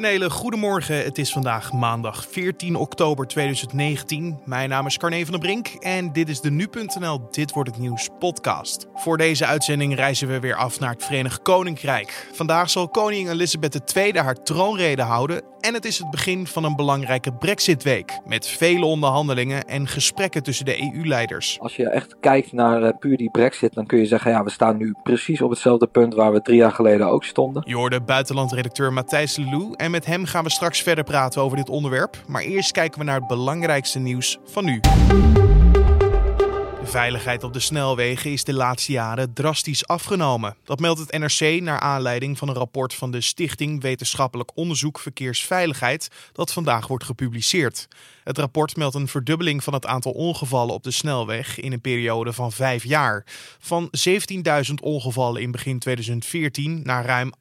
Een hele goede morgen. Het is vandaag maandag 14 oktober 2019. Mijn naam is Carne van der Brink en dit is de Nu.nl Dit Wordt Het Nieuws podcast. Voor deze uitzending reizen we weer af naar het Verenigd Koninkrijk. Vandaag zal koningin Elizabeth II haar troonrede houden en het is het begin van een belangrijke Brexit-week. Met vele onderhandelingen en gesprekken tussen de EU-leiders. Als je echt kijkt naar uh, puur die Brexit, dan kun je zeggen: ja, we staan nu precies op hetzelfde punt waar we drie jaar geleden ook stonden. Je hoorde buitenlandredacteur Matthijs Lelou. En met hem gaan we straks verder praten over dit onderwerp. Maar eerst kijken we naar het belangrijkste nieuws van nu. Veiligheid op de snelwegen is de laatste jaren drastisch afgenomen. Dat meldt het NRC naar aanleiding van een rapport van de Stichting Wetenschappelijk Onderzoek Verkeersveiligheid dat vandaag wordt gepubliceerd. Het rapport meldt een verdubbeling van het aantal ongevallen op de snelweg in een periode van vijf jaar. Van 17.000 ongevallen in begin 2014 naar ruim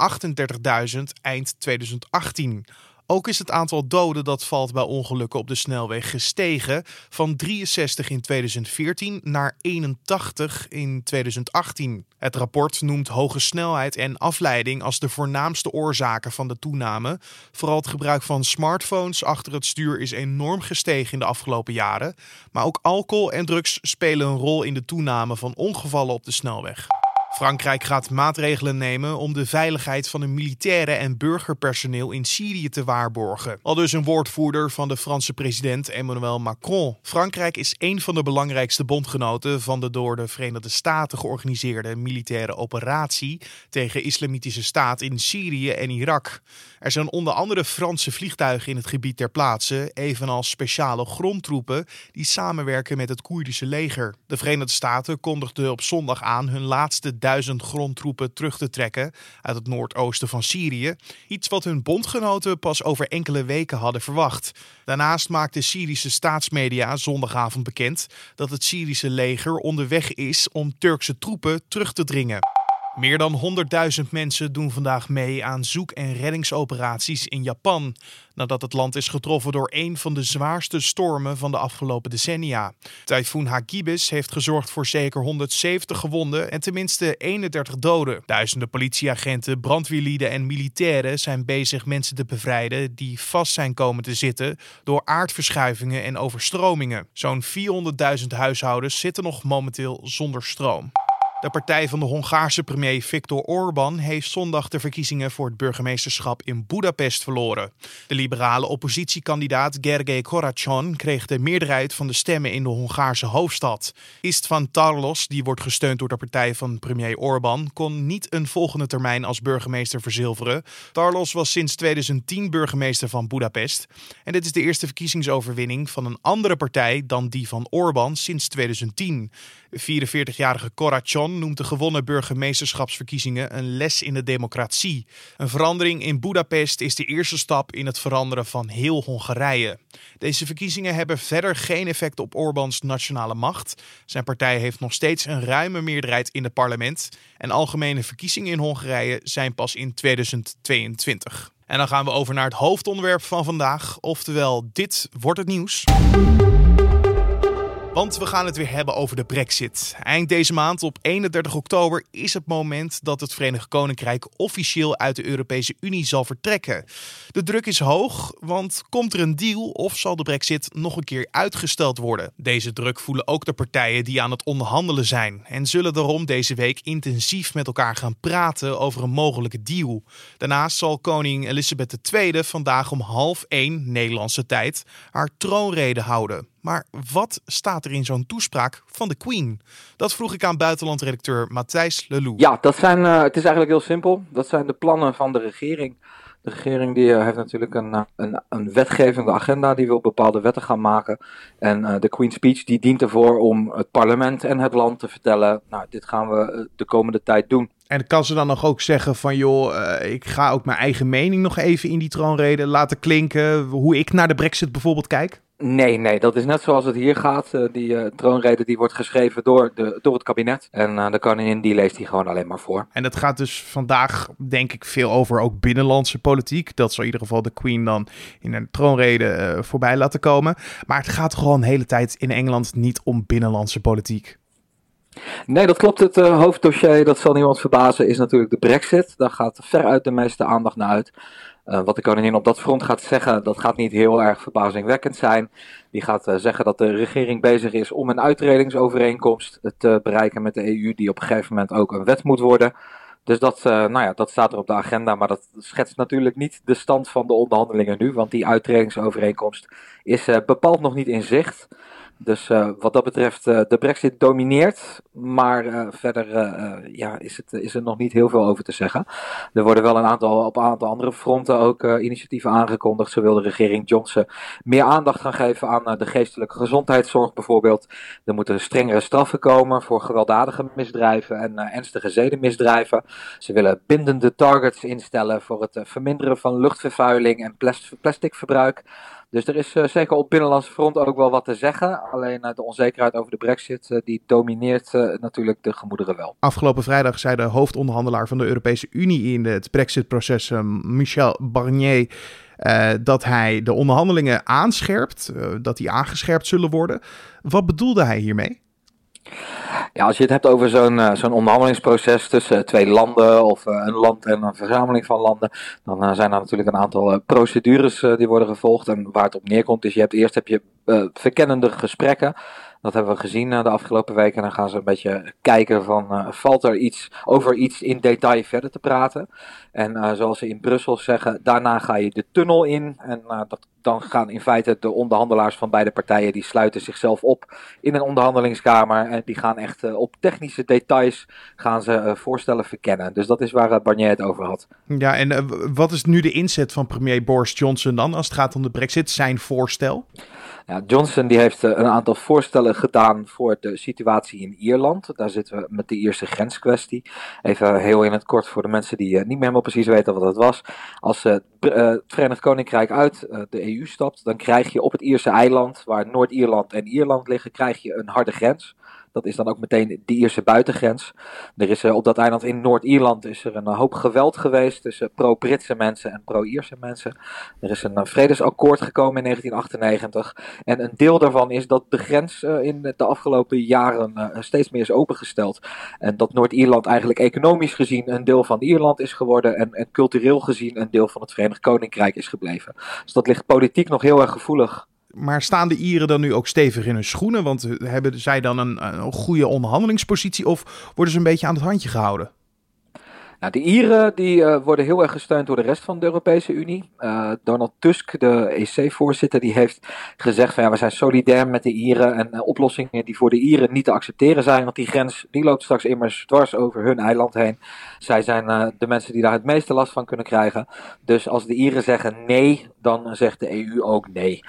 38.000 eind 2018. Ook is het aantal doden dat valt bij ongelukken op de snelweg gestegen van 63 in 2014 naar 81 in 2018. Het rapport noemt hoge snelheid en afleiding als de voornaamste oorzaken van de toename. Vooral het gebruik van smartphones achter het stuur is enorm gestegen in de afgelopen jaren. Maar ook alcohol en drugs spelen een rol in de toename van ongevallen op de snelweg. Frankrijk gaat maatregelen nemen om de veiligheid van de militaire en burgerpersoneel in Syrië te waarborgen. Al dus een woordvoerder van de Franse president Emmanuel Macron. Frankrijk is een van de belangrijkste bondgenoten van de door de Verenigde Staten georganiseerde militaire operatie tegen Islamitische Staat in Syrië en Irak. Er zijn onder andere Franse vliegtuigen in het gebied ter plaatse, evenals speciale grondtroepen die samenwerken met het Koerdische leger. De Verenigde Staten kondigden op zondag aan hun laatste duizend grondtroepen terug te trekken uit het noordoosten van Syrië. Iets wat hun bondgenoten pas over enkele weken hadden verwacht. Daarnaast maakte Syrische staatsmedia zondagavond bekend dat het Syrische leger onderweg is om Turkse troepen terug te dringen. Meer dan 100.000 mensen doen vandaag mee aan zoek- en reddingsoperaties in Japan. Nadat het land is getroffen door een van de zwaarste stormen van de afgelopen decennia. Tyfoon Hagibis heeft gezorgd voor zeker 170 gewonden en tenminste 31 doden. Duizenden politieagenten, brandweerlieden en militairen zijn bezig mensen te bevrijden die vast zijn komen te zitten door aardverschuivingen en overstromingen. Zo'n 400.000 huishoudens zitten nog momenteel zonder stroom. De partij van de Hongaarse premier Viktor Orbán heeft zondag de verkiezingen voor het burgemeesterschap in Budapest verloren. De liberale oppositiekandidaat Gergely Koracson kreeg de meerderheid van de stemmen in de Hongaarse hoofdstad. Istvan Tarlos, die wordt gesteund door de partij van premier Orbán, kon niet een volgende termijn als burgemeester verzilveren. Tarlos was sinds 2010 burgemeester van Budapest. En dit is de eerste verkiezingsoverwinning van een andere partij dan die van Orbán sinds 2010. De 44-jarige Koracson noemt de gewonnen burgemeesterschapsverkiezingen een les in de democratie. Een verandering in Budapest is de eerste stap in het veranderen van heel Hongarije. Deze verkiezingen hebben verder geen effect op Orbáns nationale macht. Zijn partij heeft nog steeds een ruime meerderheid in het parlement. En algemene verkiezingen in Hongarije zijn pas in 2022. En dan gaan we over naar het hoofdonderwerp van vandaag, oftewel dit wordt het nieuws. Want we gaan het weer hebben over de Brexit. Eind deze maand, op 31 oktober, is het moment dat het Verenigd Koninkrijk officieel uit de Europese Unie zal vertrekken. De druk is hoog, want komt er een deal of zal de Brexit nog een keer uitgesteld worden? Deze druk voelen ook de partijen die aan het onderhandelen zijn en zullen daarom deze week intensief met elkaar gaan praten over een mogelijke deal. Daarnaast zal koning Elizabeth II vandaag om half één Nederlandse tijd haar troonrede houden. Maar wat staat er in zo'n toespraak van de Queen? Dat vroeg ik aan buitenlandredacteur Matthijs Lelou. Ja, dat zijn, uh, het is eigenlijk heel simpel. Dat zijn de plannen van de regering. De regering die uh, heeft natuurlijk een, uh, een, een, wetgevende agenda, die wil bepaalde wetten gaan maken. En de Queen's Speech die dient ervoor om het parlement en het land te vertellen, nou dit gaan we de komende tijd doen. En kan ze dan nog ook zeggen van joh, ik ga ook mijn eigen mening nog even in die troonrede laten klinken, hoe ik naar de brexit bijvoorbeeld kijk? Nee, nee, dat is net zoals het hier gaat. Uh, die uh, troonrede die wordt geschreven door, de, door het kabinet. En uh, de koningin die leest die gewoon alleen maar voor. En dat gaat dus vandaag denk ik veel over ook binnenlandse politiek. Dat zal in ieder geval de Queen dan in een troonrede voorbij laten komen. Maar het gaat gewoon de hele tijd in Engeland niet om binnenlandse politiek. Nee, dat klopt. Het hoofddossier, dat zal niemand verbazen, is natuurlijk de brexit. Daar gaat veruit de meeste aandacht naar uit. Wat de koningin op dat front gaat zeggen, dat gaat niet heel erg verbazingwekkend zijn. Die gaat zeggen dat de regering bezig is om een uitredingsovereenkomst te bereiken met de EU, die op een gegeven moment ook een wet moet worden. Dus dat, uh, nou ja, dat staat er op de agenda, maar dat schetst natuurlijk niet de stand van de onderhandelingen nu, want die uitredingsovereenkomst is uh, bepaald nog niet in zicht. Dus uh, wat dat betreft, uh, de brexit domineert, maar uh, verder ja, is, het, is er nog niet heel veel over te zeggen. Er worden wel een aantal, op een aantal andere fronten ook initiatieven aangekondigd. Zo wil de regering Johnson meer aandacht gaan geven aan de geestelijke gezondheidszorg bijvoorbeeld. Er moeten strengere straffen komen voor gewelddadige misdrijven en ernstige zedenmisdrijven. Ze willen bindende targets instellen voor het verminderen van luchtvervuiling en plasticverbruik. Dus er is uh, zeker op binnenlandse front ook wel wat te zeggen. Alleen uh, de onzekerheid over de brexit, uh, die domineert natuurlijk de gemoederen wel. Afgelopen vrijdag zei de hoofdonderhandelaar van de Europese Unie in het brexit-proces, Michel Barnier, dat hij de onderhandelingen aanscherpt, dat die aangescherpt zullen worden. Wat bedoelde hij hiermee? Ja, als je het hebt over zo'n uh, zo'n onderhandelingsproces tussen twee landen of uh, een land en een verzameling van landen, dan zijn er natuurlijk een aantal procedures die worden gevolgd. En waar het op neerkomt is, je hebt eerst heb je verkennende gesprekken. Dat hebben we gezien de afgelopen weken. En dan gaan ze een beetje kijken van, valt er iets over iets in detail verder te praten. En zoals ze in Brussel zeggen, daarna ga je de tunnel in. En dat dan gaan in feite de onderhandelaars van beide partijen, die sluiten zichzelf op in een onderhandelingskamer. En die gaan echt op technische details gaan ze voorstellen verkennen. Dus dat is waar Barnier het over had. Ja, en wat is nu de inzet van premier Boris Johnson dan als het gaat om de brexit, zijn voorstel? Ja, Johnson die heeft een aantal voorstellen gedaan voor de situatie in Ierland. Daar zitten we met de Ierse grenskwestie. Even heel in het kort voor de mensen die niet meer helemaal precies weten wat dat was. Als het Verenigd Koninkrijk uit de EU stapt, dan krijg je op het Ierse eiland, waar Noord-Ierland en Ierland liggen, krijg je een harde grens. Dat is dan ook meteen de Ierse buitengrens. Er is uh, op dat eiland in Noord-Ierland is er een hoop geweld geweest tussen pro-Britse mensen en pro-Ierse mensen. Er is een uh, vredesakkoord gekomen in 1998. En een deel daarvan is dat de grens in de afgelopen jaren steeds meer is opengesteld. En dat Noord-Ierland eigenlijk economisch gezien een deel van Ierland is geworden. En, en cultureel gezien een deel van het Verenigd Koninkrijk is gebleven. Dus dat ligt politiek nog heel erg gevoelig. Maar staan de Ieren dan nu ook stevig in hun schoenen? Want hebben zij dan een, goede onderhandelingspositie of worden ze een beetje aan het handje gehouden? Nou, de Ieren die, uh, worden heel erg gesteund door de rest van de Europese Unie. Uh, Donald Tusk, de EC-voorzitter, die heeft gezegd van ja, we zijn solidair met de Ieren en oplossingen die voor de Ieren niet te accepteren zijn, want die grens die loopt straks immers dwars over hun eiland heen. Zij zijn de mensen die daar het meeste last van kunnen krijgen. Dus als de Ieren zeggen nee, dan zegt de EU ook nee.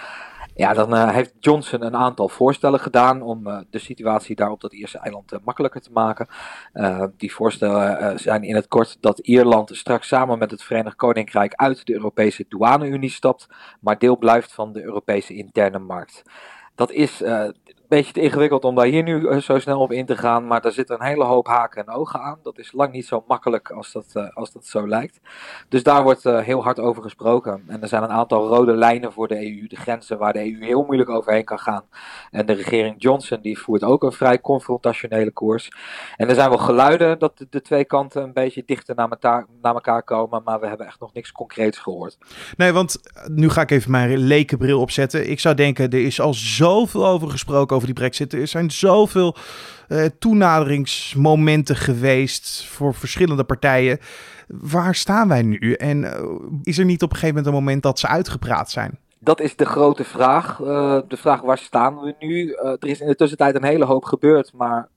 Ja, dan uh, heeft Johnson een aantal voorstellen gedaan om uh, de situatie daar op dat Ierse eiland uh, makkelijker te maken. die voorstellen zijn in het kort dat Ierland straks samen met het Verenigd Koninkrijk uit de Europese douane-Unie stapt, maar deel blijft van de Europese interne markt. Dat is beetje te ingewikkeld om daar hier nu eh, zo snel op in te gaan. Maar daar zitten een hele hoop haken en ogen aan. Dat is lang niet zo makkelijk als dat, uh, als dat zo lijkt. Dus daar wordt uh, heel hard over gesproken. En er zijn een aantal rode lijnen voor de EU. De grenzen waar de EU heel moeilijk overheen kan gaan. En de regering Johnson die voert ook een vrij confrontationele koers. En er zijn wel geluiden dat de, twee kanten een beetje dichter naar, naar elkaar komen. Maar we hebben echt nog niks concreets gehoord. Nee, want nu ga ik even mijn lekenbril opzetten. Ik zou denken, er is al zoveel over gesproken over die brexit. Er zijn zoveel uh, toenaderingsmomenten geweest voor verschillende partijen. Waar staan wij nu? En uh, is er niet op een gegeven moment een moment dat ze uitgepraat zijn? Dat is de grote vraag. Uh, de vraag waar staan we nu? er is in de tussentijd een hele hoop gebeurd, maar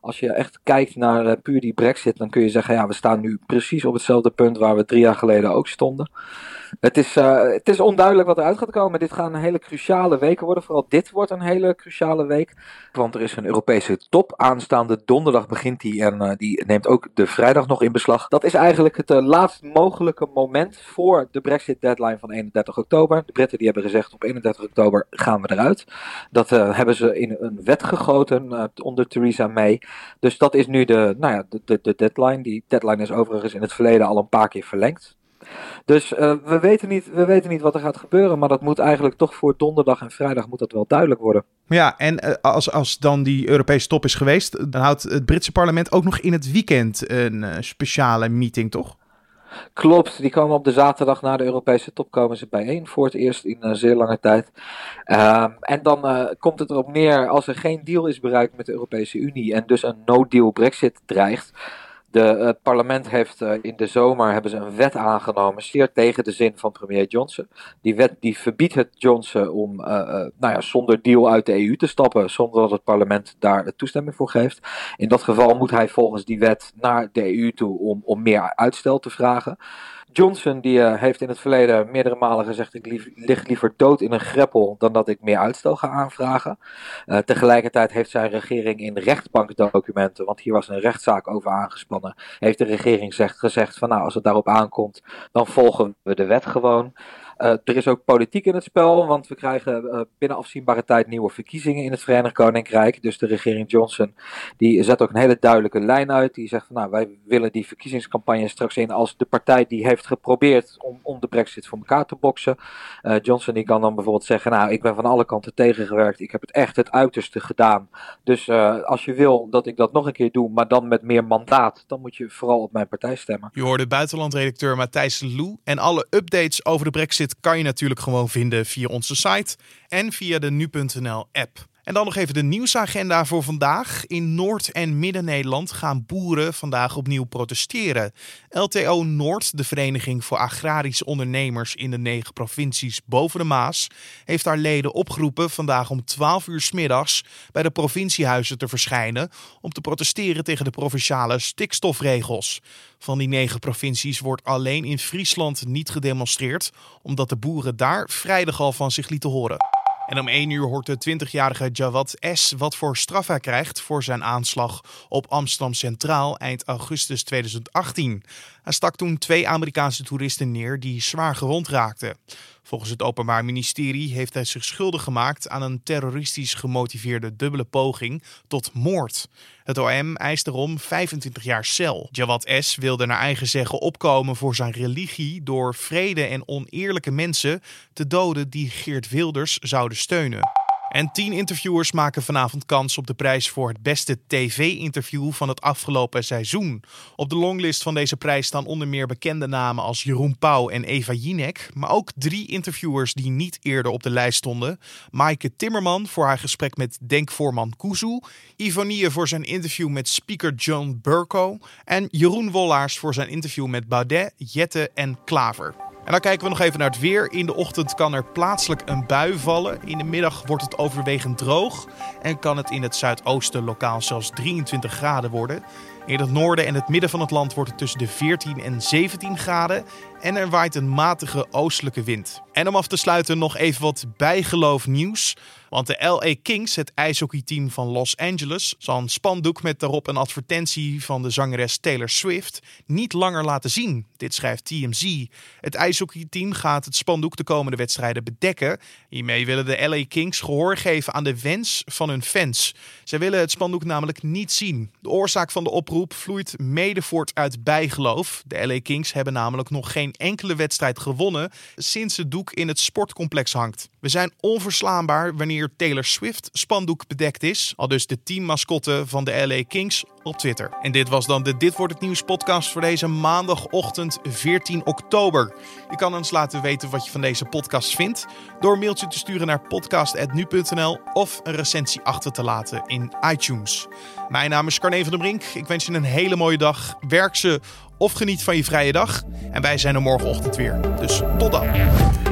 als je echt kijkt naar puur die brexit, dan kun je zeggen, ja, we staan nu precies op hetzelfde punt waar we drie jaar geleden ook stonden. Het is, uh, het is onduidelijk wat eruit gaat komen. Dit gaan hele cruciale weken worden. Vooral dit wordt een hele cruciale week. Want er is een Europese top. Aanstaande donderdag begint die en uh, die neemt ook de vrijdag nog in beslag. Dat is eigenlijk het uh, laatst mogelijke moment voor de Brexit deadline van 31 oktober. De Britten die hebben gezegd op 31 oktober gaan we eruit. Dat hebben ze in een wet gegoten onder Theresa May. Dus dat is nu de, nou ja, de, de, de deadline. Die deadline is overigens in het verleden al een paar keer verlengd. Dus uh, we, weten niet, we weten niet wat er gaat gebeuren, maar dat moet eigenlijk toch voor donderdag en vrijdag moet dat wel duidelijk worden. Ja, en uh, als, als dan die Europese top is geweest, dan houdt het Britse parlement ook nog in het weekend een uh, speciale meeting, toch? Klopt, die komen op de zaterdag na de Europese top komen ze bijeen voor het eerst in een zeer lange tijd. Ehm, en dan uh, komt het erop neer, als er geen deal is bereikt met de Europese Unie en dus een no-deal Brexit dreigt, de, het parlement heeft uh, in de zomer hebben ze een wet aangenomen, zeer tegen de zin van premier Johnson. Die wet die verbiedt het Johnson om uh, uh, nou ja, zonder deal uit de EU te stappen, zonder dat het parlement daar toestemming voor geeft. In dat geval moet hij volgens die wet naar de EU toe om, om meer uitstel te vragen. Johnson die, uh, heeft in het verleden meerdere malen gezegd: ik lief, lig liever dood in een greppel dan dat ik meer uitstel ga aanvragen. Uh, tegelijkertijd heeft zijn regering in rechtbankdocumenten, want hier was een rechtszaak over aangespannen, heeft de regering gezegd: van nou, als het daarop aankomt, dan volgen we de wet gewoon. Uh, er is ook politiek in het spel, want we krijgen uh, binnen afzienbare tijd nieuwe verkiezingen in het Verenigd Koninkrijk. Dus de regering Johnson die zet ook een hele duidelijke lijn uit. Die zegt van nou, wij willen die verkiezingscampagne straks in als de partij die heeft geprobeerd om, om de brexit voor elkaar te boksen. Uh, Johnson die kan dan bijvoorbeeld zeggen, nou ik ben van alle kanten tegengewerkt. Ik heb het echt het uiterste gedaan. Dus als je wil dat ik dat nog een keer doe, maar dan met meer mandaat, dan moet je vooral op mijn partij stemmen. Je hoorde buitenlandredacteur Matthijs Lou en alle updates over de brexit kan je natuurlijk gewoon vinden via onze site en via de nu.nl app. En dan nog even de nieuwsagenda voor vandaag. In Noord- en Midden-Nederland gaan boeren vandaag opnieuw protesteren. LTO Noord, de Vereniging voor Agrarische Ondernemers in de negen provincies boven de Maas, heeft haar leden opgeroepen vandaag om 12 uur s middags bij de provinciehuizen te verschijnen om te protesteren tegen de provinciale stikstofregels. Van die negen provincies wordt alleen in Friesland niet gedemonstreerd, omdat de boeren daar vrijdag al van zich lieten horen. En om 1 uur hoort de 20-jarige Jawad S. wat voor straf hij krijgt voor zijn aanslag op Amsterdam Centraal eind augustus 2018. Hij stak toen twee Amerikaanse toeristen neer die zwaar gewond raakten. Volgens het Openbaar Ministerie heeft hij zich schuldig gemaakt aan een terroristisch gemotiveerde dubbele poging tot moord. Het OM eist erom 25 jaar cel. Jawad S. wilde naar eigen zeggen opkomen voor zijn religie door vrede en oneerlijke mensen te doden die Geert Wilders zouden steunen. En tien interviewers maken vanavond kans op de prijs voor het beste tv-interview van het afgelopen seizoen. Op de longlist van deze prijs staan onder meer bekende namen als Jeroen Pauw en Eva Jinek, maar ook drie interviewers die niet eerder op de lijst stonden. Maaike Timmerman voor haar gesprek met denkvoorman Kuzu, Ivonie voor zijn interview met speaker John Burko en Jeroen Wollaars voor zijn interview met Baudet, Jette en Klaver. En dan kijken we nog even naar het weer. In de ochtend kan er plaatselijk een bui vallen. In de middag wordt het overwegend droog. En kan het in het zuidoosten lokaal zelfs 23 graden worden. In het noorden en het midden van het land wordt het tussen de 14 en 17 graden. En er waait een matige oostelijke wind. En om af te sluiten nog even wat bijgeloof nieuws. Want de LA Kings, het ijshockeyteam van Los Angeles, zal een spandoek met daarop een advertentie van de zangeres Taylor Swift niet langer laten zien. Dit schrijft TMZ. Het ijshockeyteam gaat het spandoek de komende wedstrijden bedekken. Hiermee willen de LA Kings gehoor geven aan de wens van hun fans. Zij willen het spandoek namelijk niet zien. De oorzaak van de oproep vloeit mede voort uit bijgeloof. De LA Kings hebben namelijk nog geen enkele wedstrijd gewonnen sinds het doek in het sportcomplex hangt. We zijn onverslaanbaar wanneer Taylor Swift spandoek bedekt is. Al dus de teammascotte van de LA Kings op Twitter. En dit was dan de Dit Wordt Het Nieuws podcast voor deze maandagochtend 14 oktober. Je kan ons laten weten wat je van deze podcast vindt door een mailtje te sturen naar podcast.nu.nl of een recensie achter te laten in iTunes. Mijn naam is Carne van der Brink. Ik wens je een hele mooie dag. Werk ze of geniet van je vrije dag. En wij zijn er morgenochtend weer. Dus tot dan.